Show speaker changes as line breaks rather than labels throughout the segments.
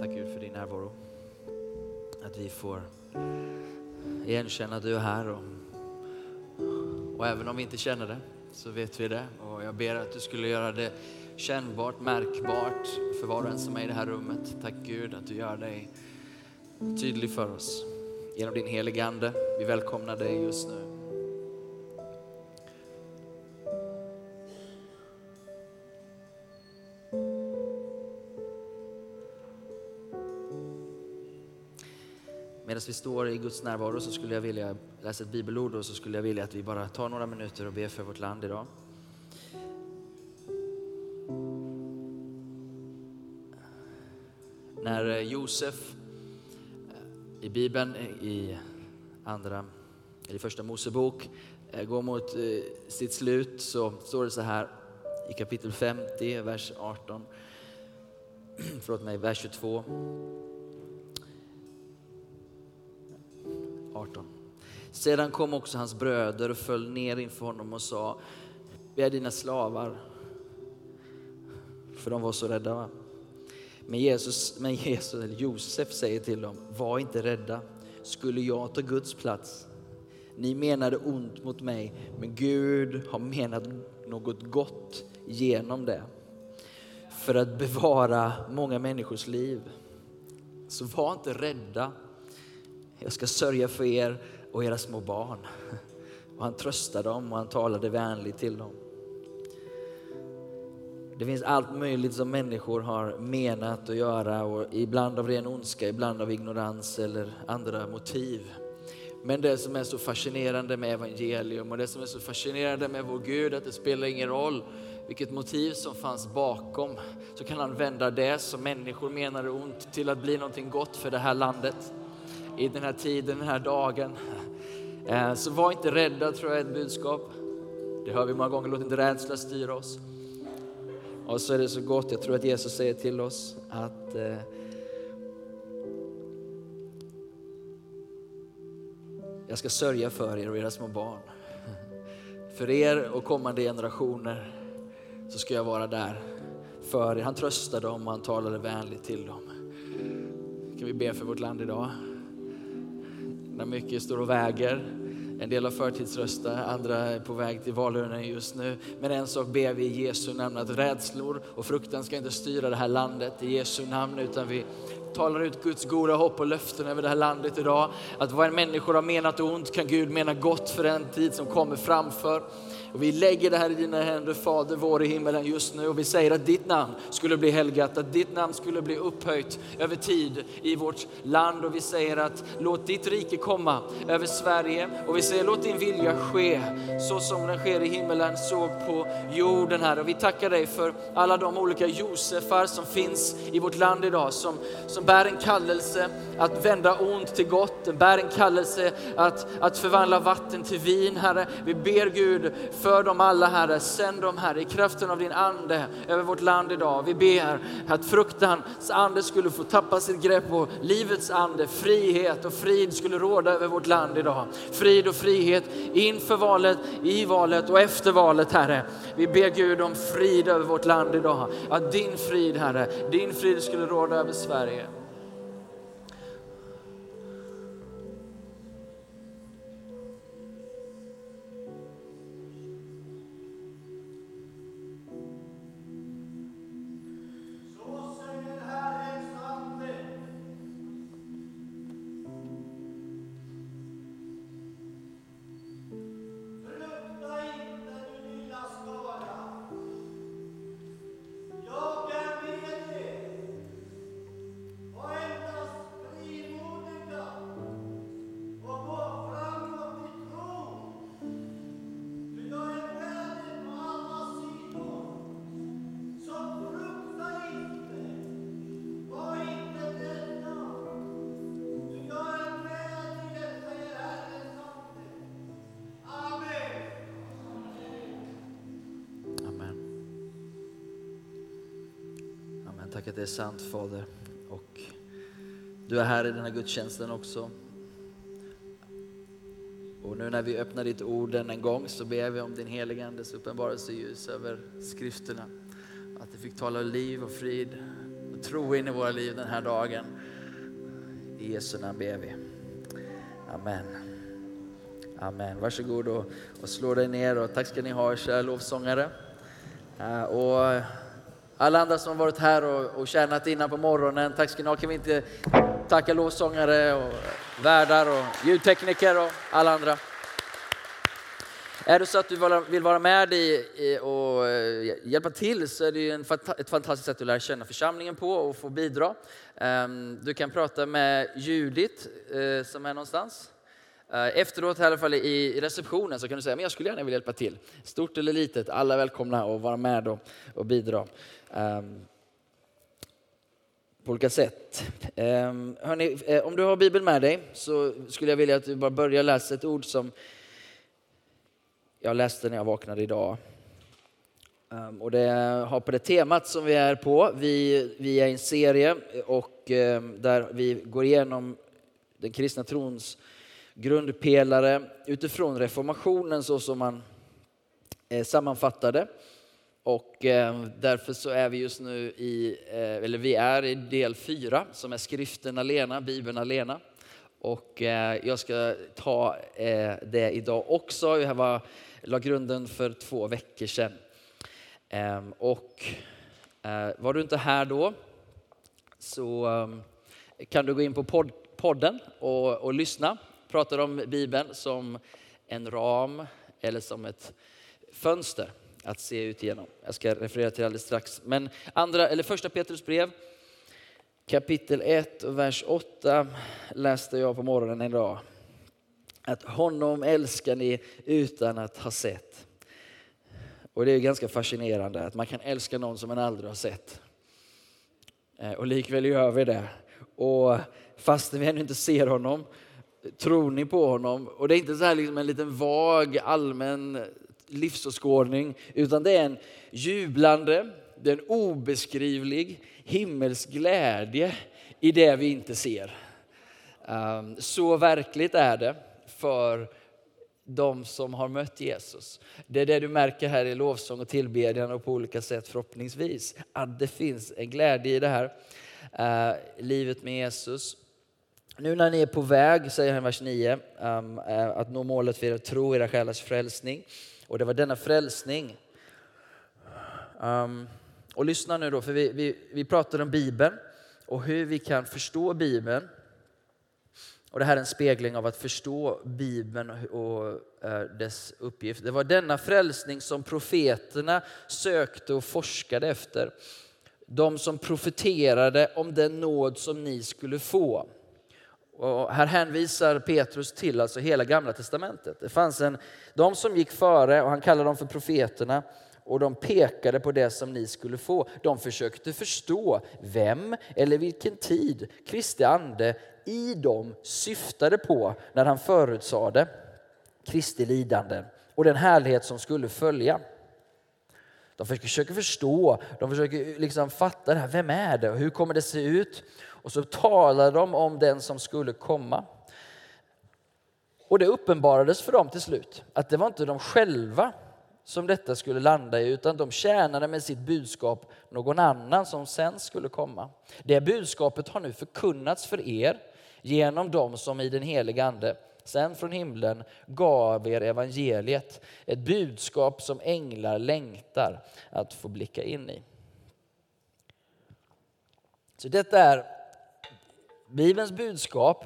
Tack Gud för din närvaro. Att vi får igenkänna att du är här. Och, och även om vi inte känner det så vet vi det. Och jag ber att du skulle göra det kännbart, märkbart för var och en som är i det här rummet. Tack Gud att du gör dig tydlig för oss genom din helige Ande. Vi välkomnar dig just nu. Medan vi står i Guds närvaro så skulle jag vilja läsa ett bibelord och så skulle jag vilja att vi bara tar några minuter och ber för vårt land idag. När eh, Josef eh, i Bibeln, eh, i andra, eller i första Mosebok, går mot sitt slut så står det så här i kapitel 50, vers 18, förlåt mig, vers 22. 18. Sedan kom också hans bröder och föll ner inför honom och sa, vi är dina slavar. För de var så rädda. Va? Men, Jesus, men Jesus, eller Josef säger till dem, var inte rädda. Skulle jag ta Guds plats? Ni menade ont mot mig, men Gud har menat något gott genom det. För att bevara många människors liv. Så var inte rädda. Jag ska sörja för er och era små barn. Och han tröstade dem och han talade vänligt till dem. Det finns allt möjligt som människor har menat att göra och ibland av ren ondska, ibland av ignorans eller andra motiv. Men det som är så fascinerande med evangelium och det som är så fascinerande med vår Gud, att det spelar ingen roll vilket motiv som fanns bakom, så kan han vända det som människor menade ont till att bli någonting gott för det här landet i den här tiden, den här dagen. Eh, så var inte rädda tror jag är ett budskap. Det hör vi många gånger, låt inte rädsla styra oss. Och så är det så gott, jag tror att Jesus säger till oss att eh, jag ska sörja för er och era små barn. För er och kommande generationer så ska jag vara där för er. Han tröstade dem och han talade vänligt till dem. Kan vi be för vårt land idag? När mycket står och väger. En del har förtidsröstat, andra är på väg till valurnan just nu. Men en sak ber vi i Jesu namn, att rädslor och fruktan ska inte styra det här landet i Jesu namn, utan vi talar ut Guds goda hopp och löften över det här landet idag. Att vad en människa har menat ont kan Gud mena gott för den tid som kommer framför. Och vi lägger det här i dina händer, Fader vår i himmelen just nu och vi säger att ditt namn skulle bli helgat, att ditt namn skulle bli upphöjt över tid i vårt land och vi säger att låt ditt rike komma över Sverige och vi säger låt din vilja ske så som den sker i himmelen, så på jorden här. Och vi tackar dig för alla de olika Josefar som finns i vårt land idag som, som bär en kallelse att vända ont till gott, bär en kallelse att, att förvandla vatten till vin, Herre. Vi ber Gud för dem alla Herre. Sänd dem Herre i kraften av din ande över vårt land idag. Vi ber att fruktans ande skulle få tappa sitt grepp på livets ande. Frihet och frid skulle råda över vårt land idag. Frid och frihet inför valet, i valet och efter valet Herre. Vi ber Gud om frid över vårt land idag. Att din frid Herre, din frid skulle råda över Sverige. Sant Fader. Och du är här i den här gudstjänsten också. Och nu när vi öppnar ditt ord än en gång så ber vi om din heliga Andes uppenbarelse, ljus över skrifterna. Att det fick tala liv och frid och tro in i våra liv den här dagen. I Jesu namn ber vi. Amen. Amen. Varsågod och, och slå dig ner och tack ska ni ha kära lovsångare. Uh, och alla andra som har varit här och, och tjänat innan på morgonen, tack ska ni ha. Kan vi inte tacka lovsångare och värdar och ljudtekniker och alla andra. Är det så att du vill vara med i och eh, hjälpa till så är det ett fantastiskt sätt att lära känna församlingen på och få bidra. Ehm, du kan prata med Judit eh, som är någonstans. Eh, efteråt i alla fall i receptionen så kan du säga men jag skulle gärna vilja hjälpa till. Stort eller litet, alla är välkomna att vara med och, bidra. Um, på olika sätt. Um, hörni, eh, om du har Bibeln med dig så skulle jag vilja att du bara börjar läsa ett ord som jag läste när jag vaknade idag. Um, och det har på det temat som vi är på. Vi, vi är i en serie och um, där vi går igenom den kristna trons grundpelare utifrån reformationen så som man eh, sammanfattade. Och eh, därför så är vi just nu i, eh, eller vi är i del fyra som är skriften alena, bibeln alena. Och jag ska ta det idag också. Jag var la grunden för två veckor sedan. Ehm, och var du inte här då så ehm, kan du gå in på podden och, och lyssna. Pratar om Bibeln som en ram eller som ett fönster att se ut genom. Jag ska referera till det alldeles strax. Men andra, eller första Petrus brev kapitel 1 och vers 8 läste jag på morgonen idag att honom älskar ni utan att ha sett. Och det är ganska fascinerande att man kan älska någon som man aldrig har sett. Eh, och likväl gör vi det. Och fastän vi ännu inte ser honom, tror ni på honom? Och det är inte så här liksom en liten vag allmän livsåskådning, utan det är en jublande, det är en obeskrivlig himmelsk glädje i det vi inte ser. Ehm, så verkligt är det för de som har mött Jesus. Det är det du märker här i lovsång och tillbedjan och på olika sätt förhoppningsvis. Att det finns en glädje i det här ehm, livet med Jesus. Nu när ni är på väg, säger han i vers 9, um, att nå målet för er tro, era själars frälsning. Och det var denna frälsning. Um, och lyssna nu då, för vi, vi, vi pratar om Bibeln och hur vi kan förstå Bibeln och det här är en spegling av att förstå Bibeln och eh, dess uppgift. Det var denna frälsning som profeterna sökte och forskade efter. De som profeterade om den nåd som ni skulle få. Och här hänvisar Petrus till alltså hela gamla testamentet. Det fanns en, de som gick före och han kallar dem för profeterna och de pekade på det som ni skulle få. De försökte förstå vem eller vilken tid Kristi ande i dem syftade på när han förutsade Kristi lidande och den härlighet som skulle följa. De försöker förstå, de försöker liksom fatta det här. Vem är det? Hur kommer det se ut? Och så talade de om den som skulle komma. Och det uppenbarades för dem till slut att det var inte de själva som detta skulle landa i, utan de tjänade med sitt budskap någon annan som sen skulle komma. Det budskapet har nu förkunnats för er genom dem som i den heliga Ande sen från himlen gav er evangeliet. Ett budskap som änglar längtar att få blicka in i. Så detta är Bibelns budskap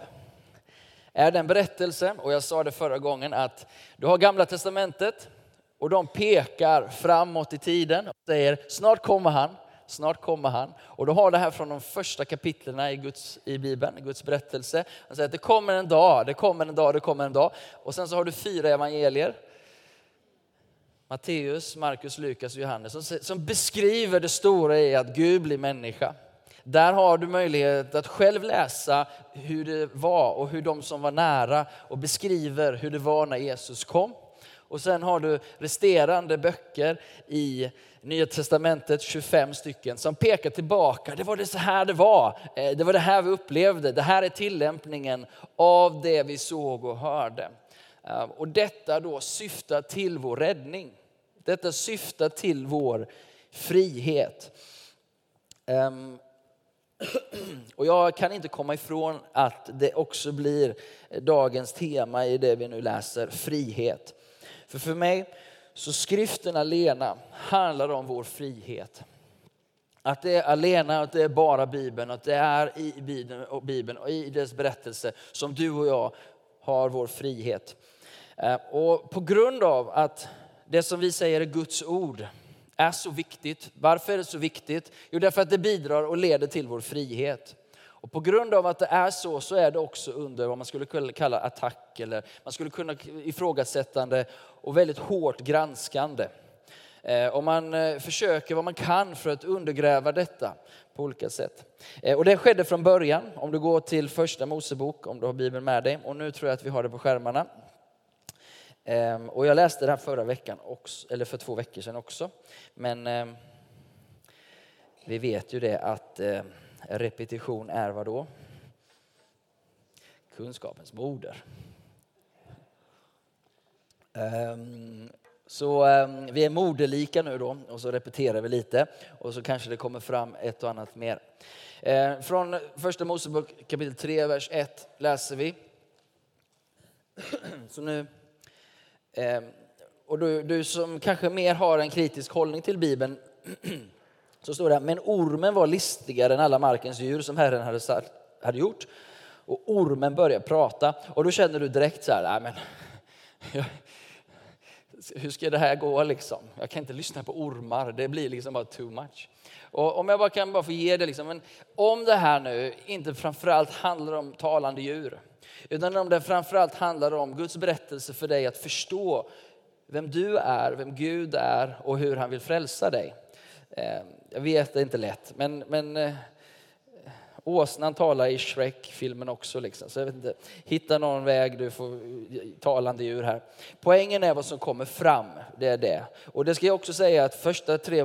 är den berättelse, och jag sa det förra gången, att du har gamla testamentet och de pekar framåt i tiden och säger snart kommer han, snart kommer han. Och du har det här från de första kapitlen i, Guds, i Bibeln, Guds berättelse. Han säger att det kommer en dag, det kommer en dag, det kommer en dag. Och sen så har du fyra evangelier. Matteus, Markus, Lukas och Johannes som, som beskriver det stora i att Gud blir människa. Där har du möjlighet att själv läsa hur det var och hur de som var nära och beskriver hur det var när Jesus kom. Och sen har du resterande böcker i Nya Testamentet, 25 stycken, som pekar tillbaka. Det var det så här det var. Eh, det var det här vi upplevde. Det här är tillämpningen av det vi såg och hörde. Eh, och detta då syftar till vår räddning. Detta syftar till vår frihet. Ehm, Och jag kan inte komma ifrån att det också blir dagens tema i det vi nu läser, frihet. För för mig så skriften alena handlar om vår frihet. Att det är alena, att det är bara Bibeln, att det är i Bibeln och, Bibeln och i dess berättelse som du och jag har vår frihet. Eh, och på grund av att det som vi säger är Guds ord är så viktigt. Varför är det så viktigt? Jo, därför att det bidrar och leder till vår frihet. Och på grund av att det är så, så är det också under vad man skulle kunna kalla attack eller man skulle kunna ifrågasättande och väldigt hårt granskande. Eh, och man eh, försöker vad man kan för att undergräva detta på olika sätt. Eh, och det skedde från början, om du går till första Mosebok, om du har Bibeln med dig. Och nu tror jag att vi har det på skärmarna. Ehm, och jag läste det här förra veckan, också, eller för två veckor sedan också. Men ehm, vi vet ju det att eh, repetition är vad då? Kunskapens moder. Ehm, så vi är moderlika nu då och så repeterar vi lite och så kanske det kommer fram ett och annat mer. Från första Mosebok kapitel 3, vers 1 läser vi. så nu, Ehm, och du, du som kanske mer har en kritisk hållning till Bibeln så står det här, men ormen var listigare än alla markens djur som Herren hade, hade gjort. Och ormen började prata och då känner du direkt så här, men jag, hur ska det här gå liksom? Jag kan inte lyssna på ormar, det blir liksom bara too much. Och om jag bara kan bara få ge det liksom, men om det här nu inte framförallt handlar om talande djur, utan om det framförallt handlar om Guds berättelse för dig att förstå vem du är, vem Gud är och hur han vill frälsa dig. Ehm, jag vet, det är inte lätt, men, men eh, Åsnan talar i Shrek-filmen också. Liksom. Så jag vet inte, hitta någon väg, du får eh, talande djur här. Poängen är vad som kommer fram, det är det. Och det ska jag också säga att första tre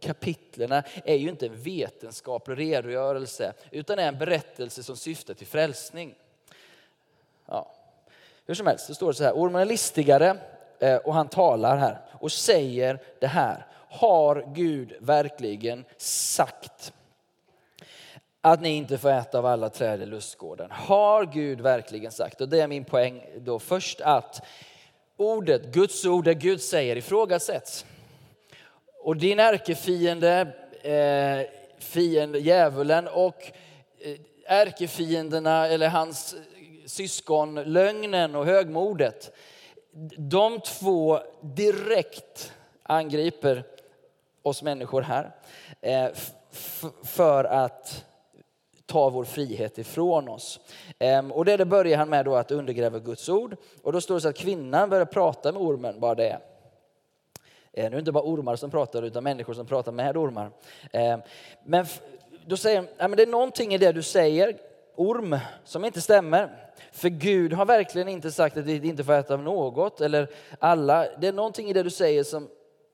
kapitlerna är ju inte en vetenskaplig redogörelse, utan är en berättelse som syftar till frälsning. Ja. Hur som helst, det står så här, ormen är listigare eh, och han talar här och säger det här. Har Gud verkligen sagt? att ni inte får äta av alla träd i lustgården. Har Gud verkligen sagt, och det är min poäng då först, att ordet, Guds ord, det Gud säger ifrågasätts. Och din ärkefiende, eh, fiende, djävulen och eh, ärkefienderna eller hans syskon, lögnen och högmodet. De två direkt angriper oss människor här eh, för att ta vår frihet ifrån oss. Ehm, och det, börjar han med då att undergräva Guds ord. Och då står det så att kvinnan börjar prata med ormen, bara det. Eh, nu är det inte bara ormar som pratar utan människor som pratar med ormar. Ehm, men då säger han, ja, men det är någonting i det du säger, orm, som inte stämmer. För Gud har verkligen inte sagt att vi inte får äta av något eller alla. Det är någonting i det du säger som,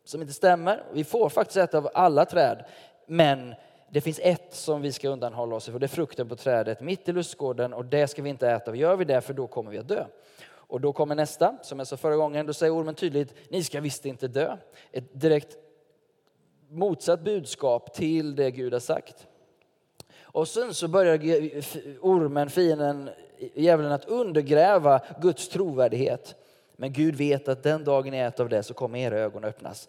som inte stämmer. Vi får faktiskt äta av alla träd. Men det finns ett som vi ska undanhålla oss ifrån, det är frukten på trädet mitt i lustgården och det ska vi inte äta. Gör vi det för då kommer vi att dö. Och då kommer nästa, som jag sa förra gången, då säger ormen tydligt, ni ska visst inte dö. Ett direkt motsatt budskap till det Gud har sagt. Och sen så börjar ormen, fienden, djävulen att undergräva Guds trovärdighet. Men Gud vet att den dagen ni äter av det så kommer era ögon öppnas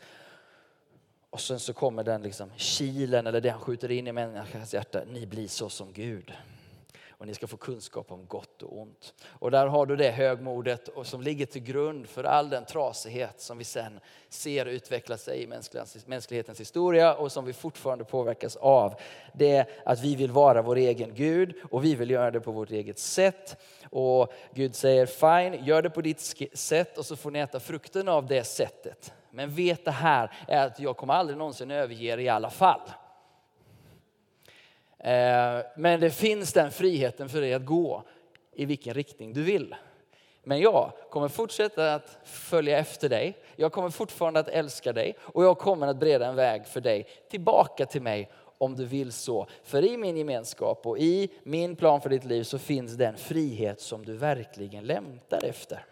och sen så kommer den liksom kilen eller det han skjuter in i människans hjärta. Ni blir så som Gud. Och ni ska få kunskap om gott och ont. Och där har du det högmodet och som ligger till grund för all den trasighet som vi sen ser utveckla sig i mänsklighetens historia och som vi fortfarande påverkas av. Det är att vi vill vara vår egen Gud och vi vill göra det på vårt eget sätt. Och Gud säger fine, gör det på ditt sätt och så får ni äta frukten av det sättet. Men vet det här är att jag kommer aldrig någonsin överge er i alla fall. Eh, men det finns den friheten för dig att gå i vilken riktning du vill. Men jag kommer fortsätta att följa efter dig. Jag kommer fortfarande att älska dig och jag kommer att bereda en väg för dig tillbaka till mig om du vill så. För i min gemenskap och i min plan för ditt liv så finns den frihet som du verkligen längtar efter.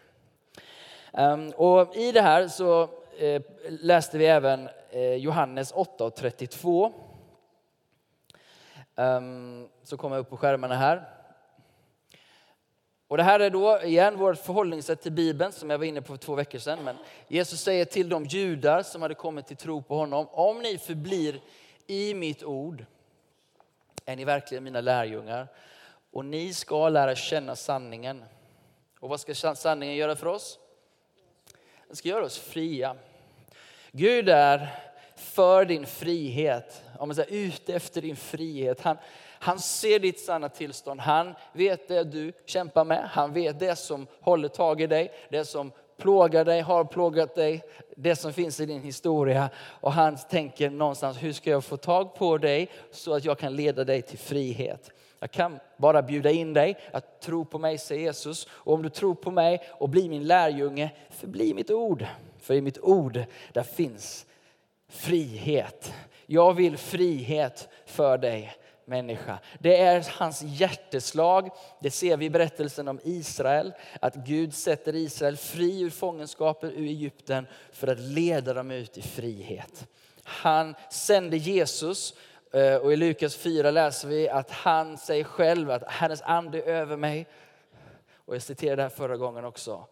Ehm, och i det här så eh, läste vi även eh, Johannes 8 och 32 um, kommer kommer upp på skärmarna här. Och det här är då igen vårt förhållningssätt till Bibeln som jag var inne på för två veckor sedan. Men Jesus säger till de judar som hade kommit till tro på honom, om ni förblir i mitt ord är ni verkligen mina lärjungar och ni ska lära känna sanningen. Och vad ska sanningen göra för oss? Den ska göra oss fria. Gud är för din frihet, om man säger ute efter din frihet. Han, han ser ditt sanna tillstånd. Han vet det du kämpar med. Han vet det som håller tag i dig, det som plågar dig, har plågat dig, det som finns i din historia. Och han tänker någonstans, hur ska jag få tag på dig så att jag kan leda dig till frihet? Jag kan bara bjuda in dig att tro på mig, säger Jesus. Och om du tror på mig och blir min lärjunge, förbli mitt ord. För i mitt ord, där finns frihet. Jag vill frihet för dig människa. Det är hans hjärteslag. Det ser vi i berättelsen om Israel. Att Gud sätter Israel fri ur fångenskapen ur Egypten för att leda dem ut i frihet. Han sände Jesus eh, och i Lukas 4 läser vi att han säger själv att Herrens ande är över mig. Och jag citerade det här förra gången också.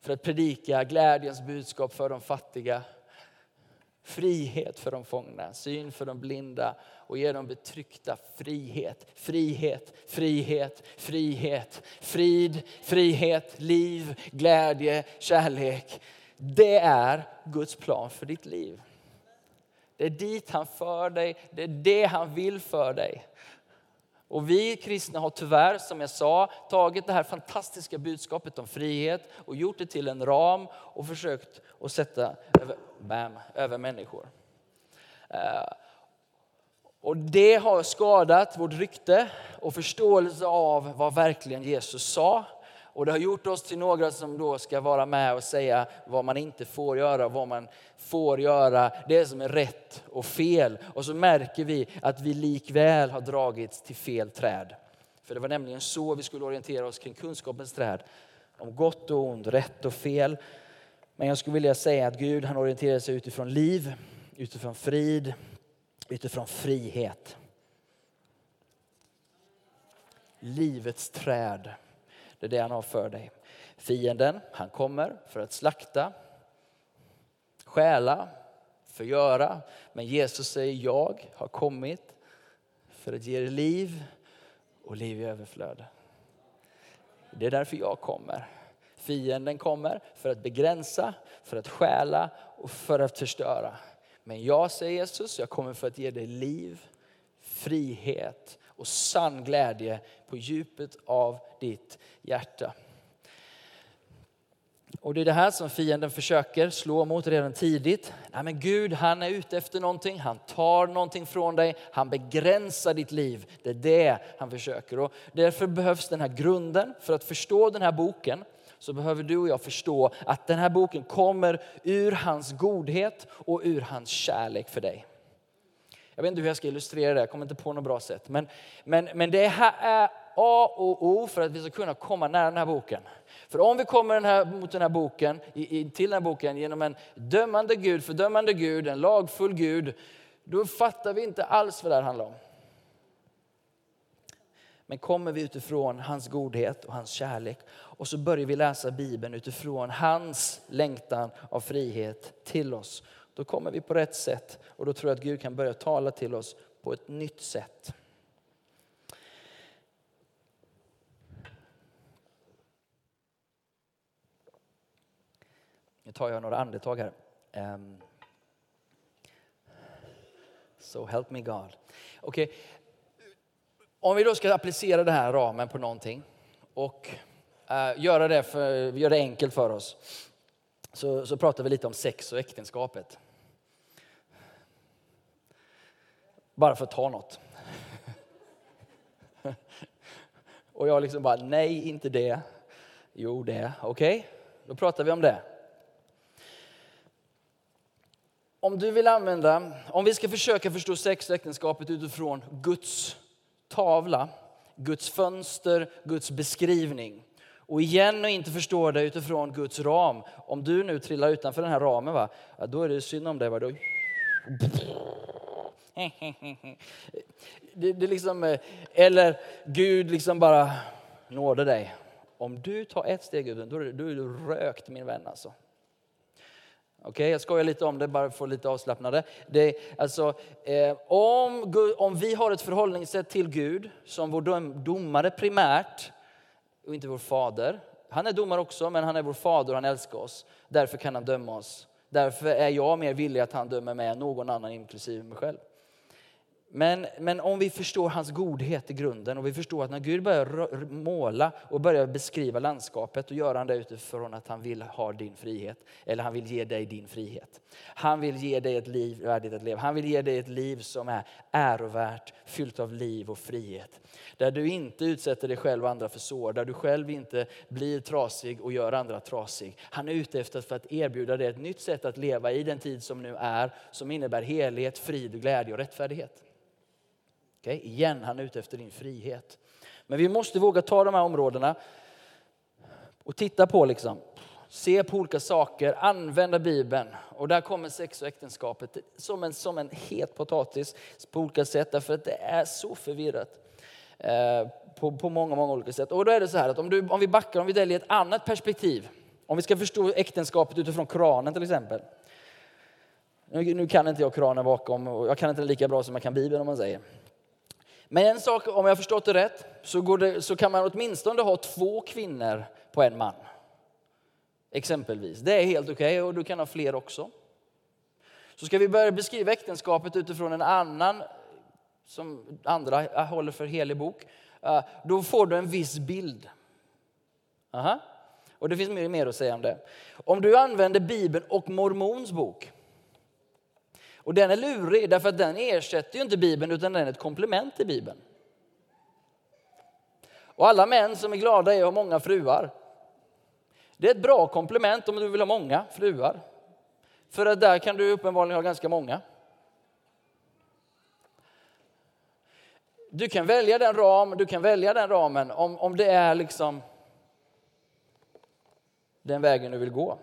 För att predika glädjens budskap för de fattiga frihet för de fångna, syn för de blinda och ge de betryckta frihet, frihet, frihet, frihet, frid, frihet, liv, glädje, kärlek. Det är Guds plan för ditt liv. Det är dit han för dig, det är det han vill för dig. Och vi kristna har tyvärr, som jag sa, tagit det här fantastiska budskapet om frihet och gjort det till en ram och försökt att sätta över, bam, över människor. Eh, och det har skadat vårt rykte och förståelse av vad verkligen Jesus sa. Och det har gjort oss till några som då ska vara med och säga vad man inte får göra, vad man får göra, det som är rätt och fel. Och så märker vi att vi likväl har dragits till fel träd. För det var nämligen så vi skulle orientera oss kring kunskapens träd. Om gott och ont, rätt och fel. Men jag skulle vilja säga att Gud han orienterar sig utifrån liv, utifrån frid, utifrån frihet. Livets träd. Det är det han har för dig. Fienden, han kommer för att slakta, stjäla, förgöra. Men Jesus säger, jag har kommit för att ge dig liv och liv i överflöd. Det är därför jag kommer. Fienden kommer för att begränsa, för att stjäla och för att förstöra. Men jag, säger Jesus, jag kommer för att ge dig liv, frihet och sann glädje på djupet av ditt hjärta. Och Det är det här som fienden försöker slå mot redan tidigt. Nej, men Gud han är ute efter någonting, han tar någonting från dig, han begränsar ditt liv. Det är det han försöker. Och därför behövs den här grunden för att förstå den här boken så behöver du och jag förstå att den här boken kommer ur hans godhet och ur hans kärlek för dig. Jag vet inte hur jag ska illustrera det, jag kommer inte på något bra sätt. Men, men, men det här är A och O för att vi ska kunna komma nära den här boken. För om vi kommer den här, mot den här boken, till den här boken genom en dömande Gud, fördömande Gud, en lagfull Gud, då fattar vi inte alls vad det här handlar om. Men kommer vi utifrån hans godhet och hans kärlek och så börjar vi läsa Bibeln utifrån hans längtan av frihet till oss. Då kommer vi på rätt sätt och då tror jag att Gud kan börja tala till oss på ett nytt sätt. Nu tar jag några andetag här. Um, so help me God. Okay. Om vi då ska applicera den här ramen på någonting och uh, göra, det för, göra det enkelt för oss så, så pratar vi lite om sex och äktenskapet. Bara för att ta något. och jag liksom bara, nej inte det. Jo det, okej, okay. då pratar vi om det. Om du vill använda, om vi ska försöka förstå sex och äktenskapet utifrån Guds tavla, Guds fönster, Guds beskrivning. Och igen och inte förstå det utifrån Guds ram. Om du nu trillar utanför den här ramen, va? Ja, då är det synd om dig. Då... Det, det liksom, eh, eller Gud liksom bara nådde dig. Om du tar ett steg ut, då är du rökt min vän alltså. Okej, okay, jag skojar lite om det bara för att få lite avslappnade. Det, alltså, eh, om, om vi har ett förhållningssätt till Gud som vår domare primärt och inte vår fader. Han är domare också, men han är vår fader och han älskar oss. Därför kan han döma oss. Därför är jag mer villig att han dömer mig än någon annan, inklusive mig själv. Men, men om vi förstår hans godhet i grunden och vi förstår att när Gud börjar måla och börjar beskriva landskapet, och gör han det utifrån att han vill ha din frihet. Eller han vill ge dig din frihet. Han vill ge dig ett liv värdigt att leva. Han vill ge dig ett liv som är ärovärt, fyllt av liv och frihet. Där du inte utsätter dig själv och andra för sår, där du själv inte blir trasig och gör andra trasig. Han är ute efter för att erbjuda dig ett nytt sätt att leva i den tid som nu är, som innebär helhet, frid, glädje och rättfärdighet. Okay? Igen, han är ute efter din frihet. Men vi måste våga ta de här områdena och titta på, liksom, se på olika saker, använda Bibeln. Och där kommer sex och äktenskapet som en, som en het potatis på olika sätt, därför att det är så förvirrat. Eh, på, på många, många olika sätt. Och då är det så här att om, du, om vi backar, om vi väljer ett annat perspektiv, om vi ska förstå äktenskapet utifrån Koranen till exempel. Nu, nu kan inte jag Koranen bakom, och jag kan inte den lika bra som jag kan Bibeln om man säger. Men en sak, om jag har förstått det rätt, så, det, så kan man åtminstone ha två kvinnor på en man. Exempelvis. Det är helt okej okay, och du kan ha fler också. Så ska vi börja beskriva äktenskapet utifrån en annan, som andra håller för helig bok, eh, då får du en viss bild. Aha. Och det finns mer att säga om det. Om du använder Bibeln och Mormons bok och den är lurig därför att den ersätter ju inte Bibeln utan den är ett komplement till Bibeln. Och alla män som är glada är att ha många fruar. Det är ett bra komplement om du vill ha många fruar. För att där kan du uppenbarligen ha ganska många. Du kan välja den ram, du kan välja den ramen om, om det är liksom den vägen du vill gå.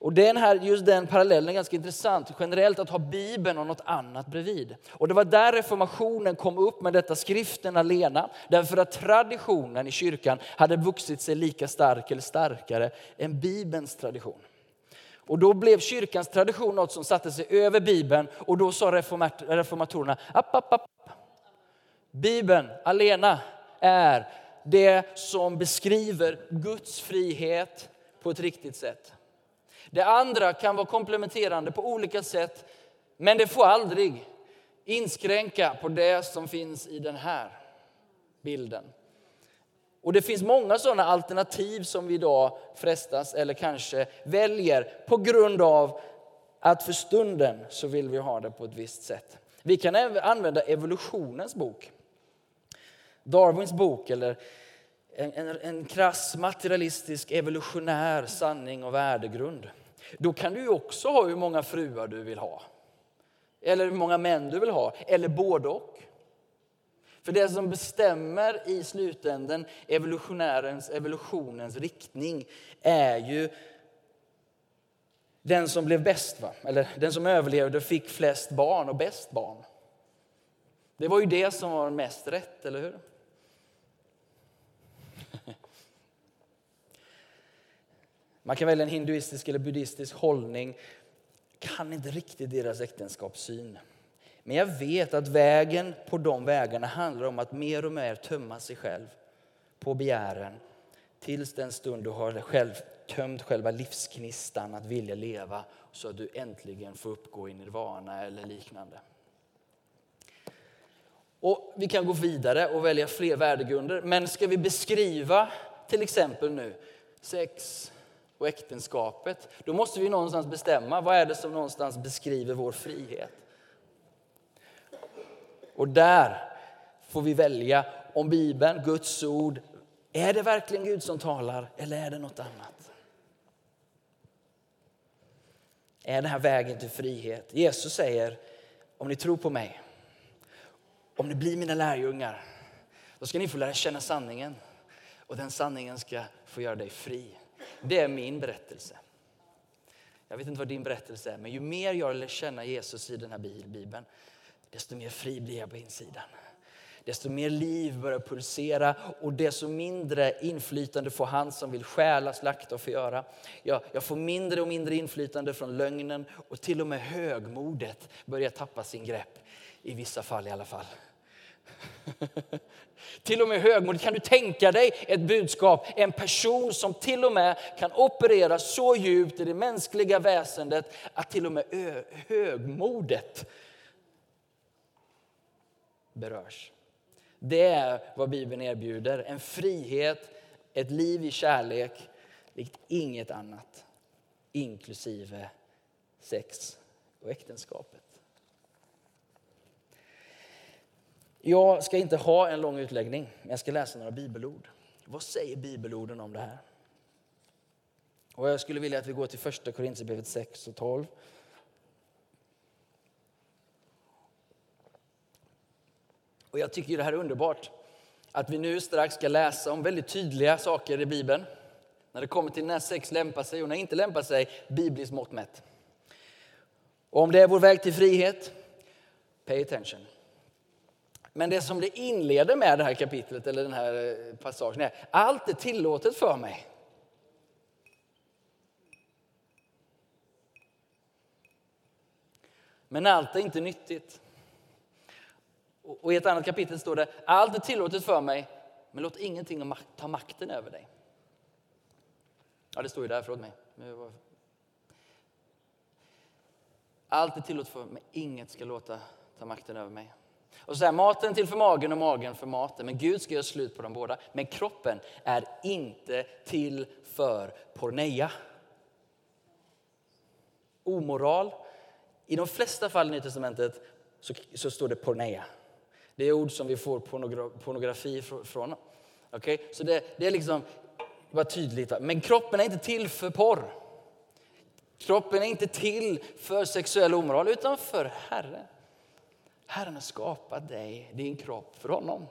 Och den här, just den parallellen är ganska intressant. Generellt att ha Bibeln och något annat bredvid. Och det var där reformationen kom upp med detta skriften alena. Därför att traditionen i kyrkan hade vuxit sig lika stark eller starkare än Bibelns tradition. Och då blev kyrkans tradition något som satte sig över Bibeln och då sa reformatorerna, app, app, app. Bibeln alena är det som beskriver Guds frihet på ett riktigt sätt. Det andra kan vara komplementerande på olika sätt, men det får aldrig inskränka på det som finns i den här bilden. Och Det finns många sådana alternativ som vi idag frestas eller kanske väljer på grund av att för stunden så vill vi ha det på ett visst sätt. Vi kan även använda evolutionens bok. Darwins bok eller en, en, en krass materialistisk evolutionär sanning och värdegrund. Då kan du också ha hur många fruar du vill ha. Eller hur många män du vill ha, eller både och. För det som bestämmer i slutänden evolutionärens, evolutionens riktning är ju den som blev bäst, va? eller den som överlevde och fick flest barn och bäst barn. Det var ju det som var mest rätt, eller hur? Man kan välja en hinduistisk eller buddhistisk hållning. Kan inte riktigt deras äktenskapssyn. Men jag vet att vägen på de vägarna handlar om att mer och mer tömma sig själv på begären tills den stund du har själv tömt själva livsknistan att vilja leva så att du äntligen får uppgå i nirvana eller liknande. Och Vi kan gå vidare och välja fler värdegrunder. Men ska vi beskriva till exempel nu sex, och äktenskapet, då måste vi någonstans bestämma vad är det som någonstans beskriver vår frihet. Och där får vi välja om Bibeln, Guds ord, är det verkligen Gud som talar eller är det något annat? Är det här vägen till frihet? Jesus säger, om ni tror på mig, om ni blir mina lärjungar, då ska ni få lära känna sanningen. Och den sanningen ska få göra dig fri. Det är min berättelse. Jag vet inte vad din berättelse är, men ju mer jag lär känna Jesus i den här Bibeln, desto mer fri blir jag på insidan. Desto mer liv börjar pulsera och desto mindre inflytande får han som vill stjäla, slakta och förgöra. Jag, jag får mindre och mindre inflytande från lögnen och till och med högmodet börjar tappa sin grepp. I vissa fall i alla fall. till och med högmod. Kan du tänka dig ett budskap, en person som till och med kan operera så djupt i det mänskliga väsendet att till och med högmodet berörs. Det är vad Bibeln erbjuder. En frihet, ett liv i kärlek, likt inget annat. Inklusive sex och äktenskapet. Jag ska inte ha en lång utläggning, men jag ska läsa några bibelord. Vad säger bibelorden om det här? Och jag skulle vilja att vi går till första Korinthierbrevet 6 och 12. Och jag tycker det här är underbart. Att vi nu strax ska läsa om väldigt tydliga saker i Bibeln. När det kommer till när sex lämpar sig och när inte lämpar sig, bibliskt mått mätt. Och om det är vår väg till frihet, pay attention. Men det som det inleder med det här kapitlet, eller den här eh, passagen, är allt är tillåtet för mig. Men allt är inte nyttigt. Och i ett annat kapitel står det, allt är tillåtet för mig, men låt ingenting ta makten över dig. Ja, det står ju där, förlåt mig. Allt är tillåtet för mig, men inget ska låta ta makten över mig. Och så här, maten till för magen och magen för maten. Men Gud ska göra slut på dem båda. Men kroppen är inte till för porneia. Omoral. I de flesta fall i Nya Testamentet så, så står det porneia. Det är ord som vi får pornogra pornografi från. Okay? Så det, det är liksom, bara tydligt. Men kroppen är inte till för porr. Kroppen är inte till för sexuell omoral, utan för Herren. Herren har skapat dig, din kropp, för honom.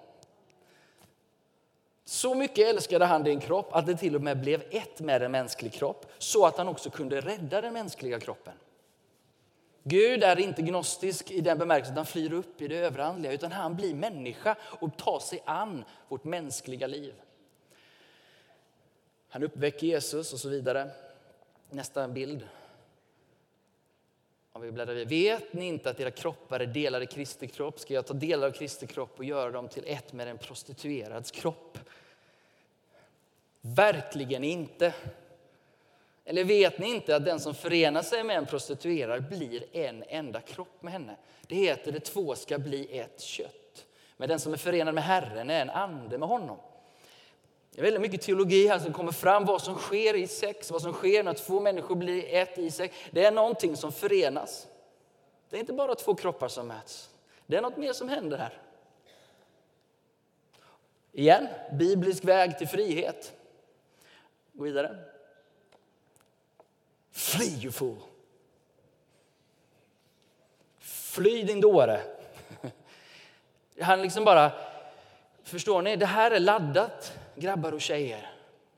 Så mycket älskade han din kropp att det till och med blev ett med en mänsklig kropp så att han också kunde rädda den mänskliga kroppen. Gud är inte gnostisk i den bemärkelsen att han flyr upp i det överandliga utan han blir människa och tar sig an vårt mänskliga liv. Han uppväcker Jesus och så vidare. Nästa bild. Om vi bläddrar Vet ni inte att era kroppar är delar i Kristi kropp? Ska jag ta delar av Kristi kropp och göra dem till ett med en prostituerads kropp? Verkligen inte. Eller vet ni inte att den som förenar sig med en prostituerad blir en enda kropp med henne? Det heter det två ska bli ett kött. Men den som är förenad med Herren är en ande med honom. Det är väldigt mycket teologi här som kommer fram, vad som sker i sex, vad som sker när två människor blir ett i sex. Det är någonting som förenas. Det är inte bara två kroppar som möts. Det är något mer som händer här. Igen, biblisk väg till frihet. Gå vidare. Fly you fool. Fly din dåre. Han liksom bara, förstår ni, det här är laddat grabbar och tjejer,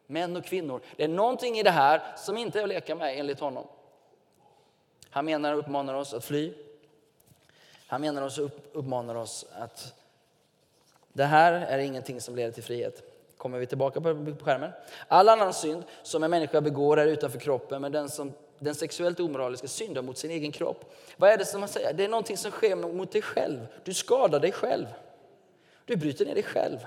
män och kvinnor. Det är någonting i det här som inte är att leka med enligt honom. Han menar och uppmanar oss att fly. Han menar oss och uppmanar oss att det här är ingenting som leder till frihet. Kommer vi tillbaka på skärmen. All annan synd som en människa begår är utanför kroppen, men den som den sexuellt omoraliska syndar mot sin egen kropp. Vad är det som man säger? Det är någonting som sker mot dig själv. Du skadar dig själv. Du bryter ner dig själv.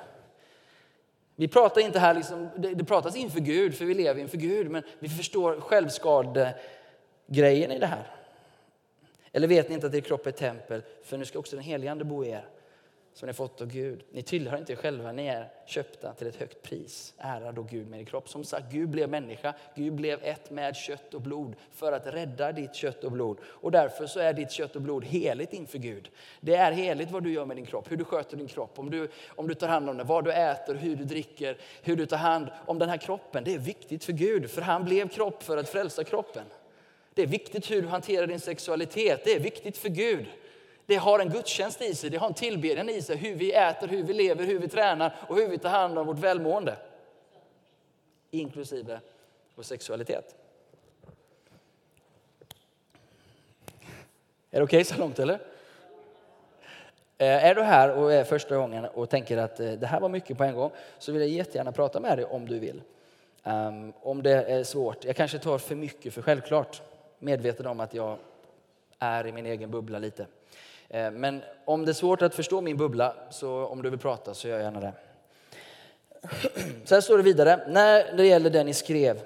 Vi pratar inte här, liksom, det, det pratas inför Gud, för vi lever inför Gud, men vi förstår självskadegrejen i det här. Eller vet ni inte att er kropp är ett tempel, för nu ska också den helige Ande bo i er som ni fått av Gud. Ni tillhör inte er själva, ni är köpta till ett högt pris. Ära då Gud med er kropp. Som sagt, Gud blev människa, Gud blev ett med kött och blod för att rädda ditt kött och blod. Och därför så är ditt kött och blod heligt inför Gud. Det är heligt vad du gör med din kropp, hur du sköter din kropp, om du, om du tar hand om den, vad du äter, hur du dricker, hur du tar hand om den här kroppen. Det är viktigt för Gud, för han blev kropp för att frälsa kroppen. Det är viktigt hur du hanterar din sexualitet, det är viktigt för Gud. Det har en gudstjänst i sig, det har en tillbedjan i sig, hur vi äter, hur vi lever, hur vi tränar och hur vi tar hand om vårt välmående. Inklusive vår sexualitet. Är det okej okay så långt eller? Eh, är du här och är första gången och tänker att eh, det här var mycket på en gång så vill jag jättegärna prata med dig om du vill. Um, om det är svårt. Jag kanske tar för mycket för självklart. Medveten om att jag är i min egen bubbla lite. Eh, men om det är svårt att förstå min bubbla, så om du vill prata så gör jag gärna det. Så här står det vidare, när det gäller det ni skrev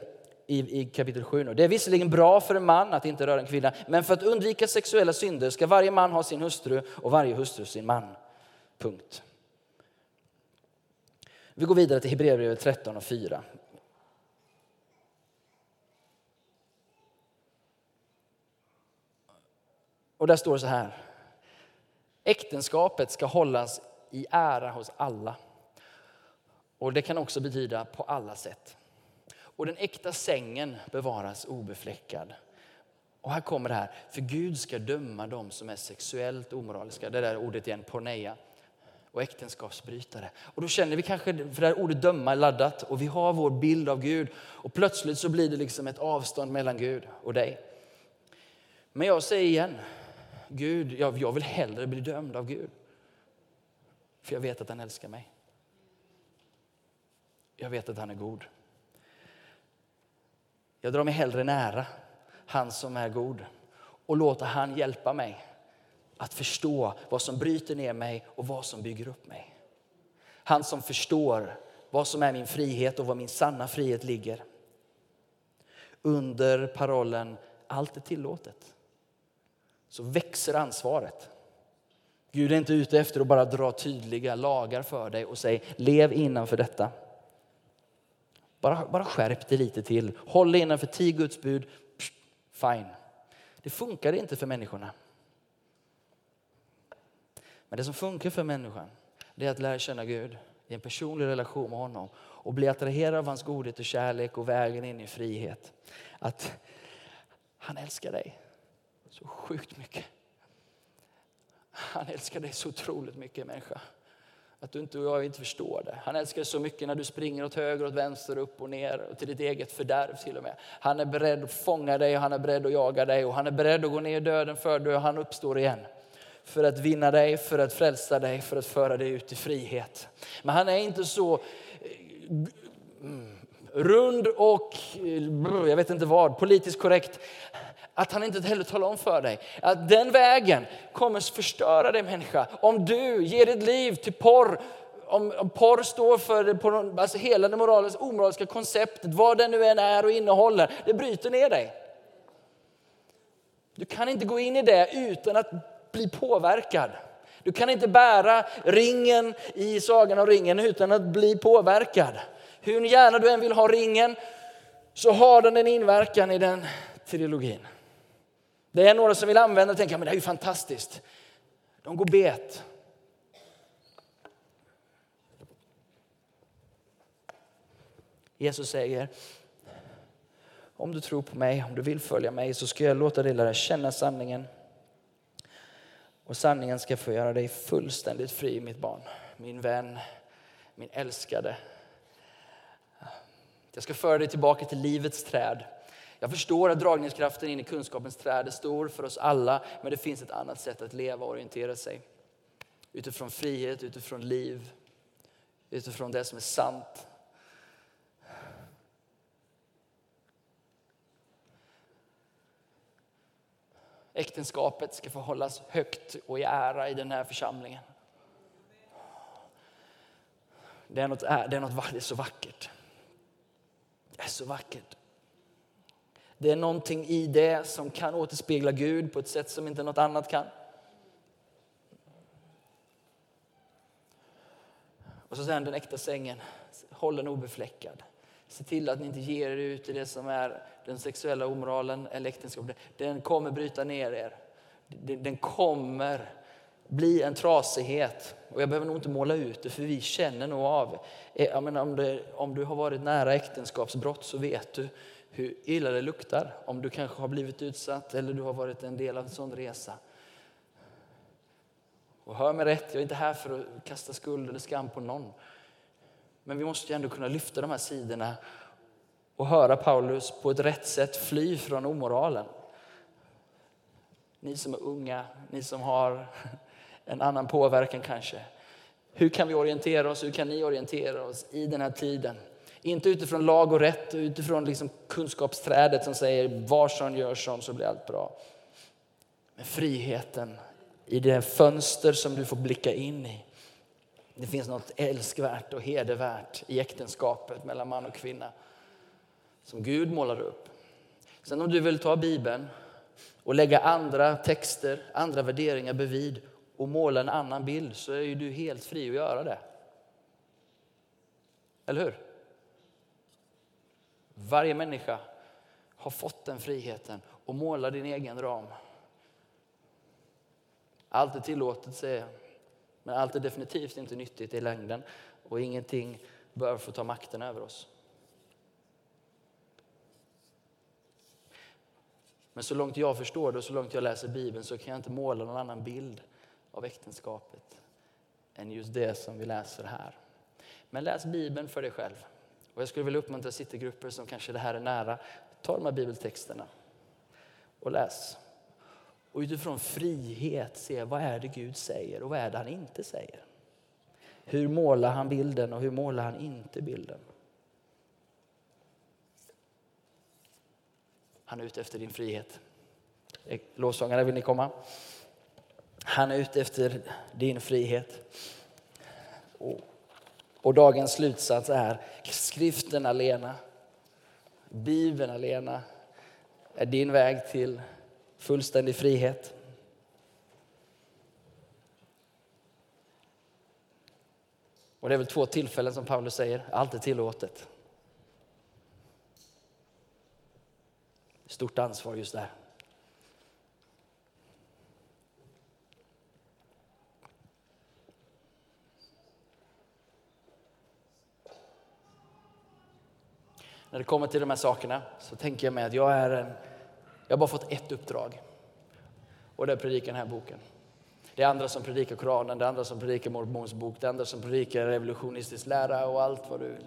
i, i kapitel 7. Nu. Det är visserligen bra för en man att inte röra en kvinna, men för att undvika sexuella synder ska varje man ha sin hustru och varje hustru sin man. Punkt. Vi går vidare till Hebreerbrevet 13 och 4. Och där står det så här. Äktenskapet ska hållas i ära hos alla. Och det kan också betyda på alla sätt. Och den äkta sängen bevaras obefläckad. Och här kommer det här, för Gud ska döma dem som är sexuellt omoraliska. Det där ordet igen, porneia. Och äktenskapsbrytare. Och då känner vi kanske, för det här ordet döma är laddat och vi har vår bild av Gud. Och plötsligt så blir det liksom ett avstånd mellan Gud och dig. Men jag säger igen, Gud, jag, jag vill hellre bli dömd av Gud. För jag vet att han älskar mig. Jag vet att han är god. Jag drar mig hellre nära han som är god och låter han hjälpa mig att förstå vad som bryter ner mig och vad som bygger upp mig. Han som förstår vad som är min frihet och var min sanna frihet ligger. Under parollen allt är tillåtet så växer ansvaret. Gud är inte ute efter att bara dra tydliga lagar för dig och säga lev innanför detta. Bara, bara skärp dig lite till. Håll dig innanför tio Guds bud. Psh, fine. Det funkar inte för människorna. Men det som funkar för människan det är att lära känna Gud i en personlig relation med honom och bli attraherad av hans godhet och kärlek och vägen in i frihet. Att han älskar dig så sjukt mycket. Han älskar dig så otroligt mycket människa. Att du inte och jag inte förstår det. Han älskar dig så mycket när du springer åt höger, åt vänster, upp och ner och till ditt eget fördärv till och med. Han är beredd att fånga dig och han är beredd att jaga dig och han är beredd att gå ner i döden för dig och han uppstår igen. För att vinna dig, för att frälsa dig, för att föra dig ut i frihet. Men han är inte så eh, mm, rund och, eh, jag vet inte vad, politiskt korrekt att han inte heller talar om för dig att den vägen kommer förstöra dig människa. Om du ger ditt liv till porr, om, om porr står för porr, alltså hela det moraliska, omoraliska konceptet, vad det nu än är och innehåller, det bryter ner dig. Du kan inte gå in i det utan att bli påverkad. Du kan inte bära ringen i Sagan om ringen utan att bli påverkad. Hur gärna du än vill ha ringen så har den en inverkan i den trilogin. Det är några som vill använda och tänka men det är ju fantastiskt. De går bet. Jesus säger om du tror på mig, om du vill följa mig så ska jag låta dig lära känna sanningen. Och sanningen ska få göra dig fullständigt fri mitt barn, min vän, min älskade. Jag ska föra dig tillbaka till livets träd jag förstår att dragningskraften in i kunskapens träd är stor för oss alla, men det finns ett annat sätt att leva och orientera sig. Utifrån frihet, utifrån liv, utifrån det som är sant. Äktenskapet ska få hållas högt och i ära i den här församlingen. Det är något, det är, något, det är så vackert. Det är så vackert. Det är någonting i det som kan återspegla Gud på ett sätt som inte något annat kan. Och så säger han den äkta sängen, håll den obefläckad. Se till att ni inte ger er ut i det som är den sexuella omoralen eller äktenskapet. Den kommer bryta ner er. Den kommer bli en trasighet. Och jag behöver nog inte måla ut det, för vi känner nog av. Jag menar, om, det, om du har varit nära äktenskapsbrott så vet du hur illa det luktar om du kanske har blivit utsatt eller du har varit en del av en sån resa. Och hör mig rätt, jag är inte här för att kasta skuld eller skam på någon. Men vi måste ju ändå kunna lyfta de här sidorna och höra Paulus på ett rätt sätt fly från omoralen. Ni som är unga, ni som har en annan påverkan kanske. Hur kan vi orientera oss, hur kan ni orientera oss i den här tiden? Inte utifrån lag och rätt och utifrån liksom kunskapsträdet som säger var som gör som så blir allt bra. Men friheten i det fönster som du får blicka in i. Det finns något älskvärt och hedervärt i äktenskapet mellan man och kvinna som Gud målar upp. Sen om du vill ta Bibeln och lägga andra texter, andra värderingar bredvid och måla en annan bild så är ju du helt fri att göra det. Eller hur? Varje människa har fått den friheten och måla din egen ram. Allt är tillåtet, säger jag. Men allt är definitivt inte nyttigt i längden och ingenting bör få ta makten över oss. Men så långt jag förstår det och så långt jag läser Bibeln så kan jag inte måla någon annan bild av äktenskapet än just det som vi läser här. Men läs Bibeln för dig själv. Och jag skulle vilja uppmuntra citygrupper som kanske det här är nära. Ta de här bibeltexterna och läs. Och utifrån frihet se vad är det Gud säger och vad är det han inte säger. Hur målar han bilden och hur målar han inte bilden? Han är ute efter din frihet. Eh, Lovsångare, vill ni komma? Han är ute efter din frihet. Oh och dagens slutsats är skriften alena, Bibeln alena är din väg till fullständig frihet. Och det är väl två tillfällen som Paulus säger, allt är tillåtet. Stort ansvar just där. När det kommer till de här sakerna så tänker jag mig att jag är en, jag har bara fått ett uppdrag. Och det är att predika den här boken. Det är andra som predikar Koranen, det är andra som predikar Mormons bok, det är andra som predikar revolutionistisk lära och allt vad du vill.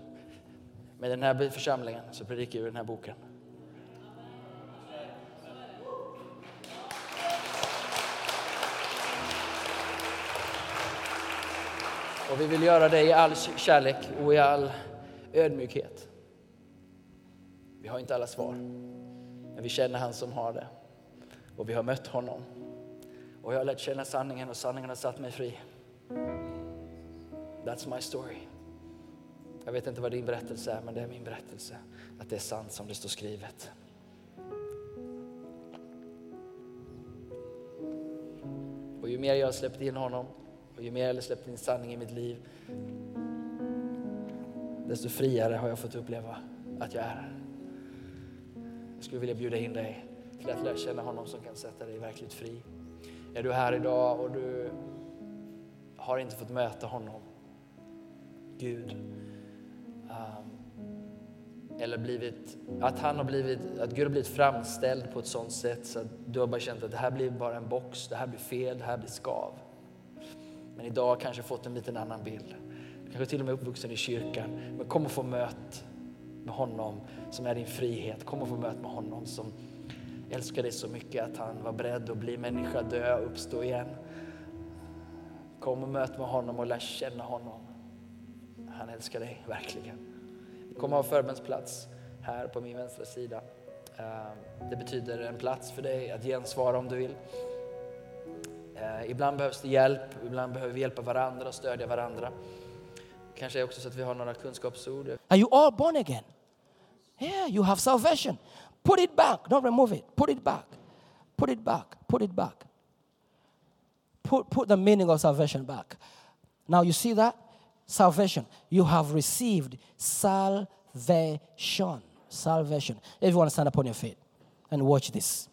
Men i den här församlingen så predikar vi den här boken. Och vi vill göra det i all kärlek och i all ödmjukhet. Vi har inte alla svar, men vi känner han som har det. Och vi har mött honom. Och jag har lärt känna sanningen och sanningen har satt mig fri. That's my story. Jag vet inte vad din berättelse är, men det är min berättelse. Att det är sant som det står skrivet. Och ju mer jag har släppt in honom och ju mer jag har släppt in sanning i mitt liv, desto friare har jag fått uppleva att jag är. Jag skulle vilja bjuda in dig till att lära känna honom som kan sätta dig verkligt fri. Är du här idag och du har inte fått möta honom, Gud, um, eller blivit, att, han har blivit, att Gud har blivit framställd på ett sånt sätt så att du har bara känt att det här blir bara en box, det här blir fel, det här blir skav. Men idag kanske fått en liten annan bild. Du kanske till och med är uppvuxen i kyrkan, men kom och få möt med honom som är din frihet. Kom och få möte med honom som älskar dig så mycket att han var beredd att bli människa, dö och uppstå igen. Kom och möt med honom och lär känna honom. Han älskar dig verkligen. Vi kommer ha förbönsplats här på min vänstra sida. Eh, det betyder en plats för dig att gensvara om du vill. Eh, ibland behövs det hjälp, ibland behöver vi hjälpa varandra och stödja varandra. Kanske också så att vi har några kunskapsord.
Are you all born again? Yeah, you have salvation. Put it back. Don't remove it. Put it back. Put it back. Put it back. Put, put the meaning of salvation back. Now, you see that? Salvation. You have received salvation. Salvation. Everyone stand up on your feet and watch this.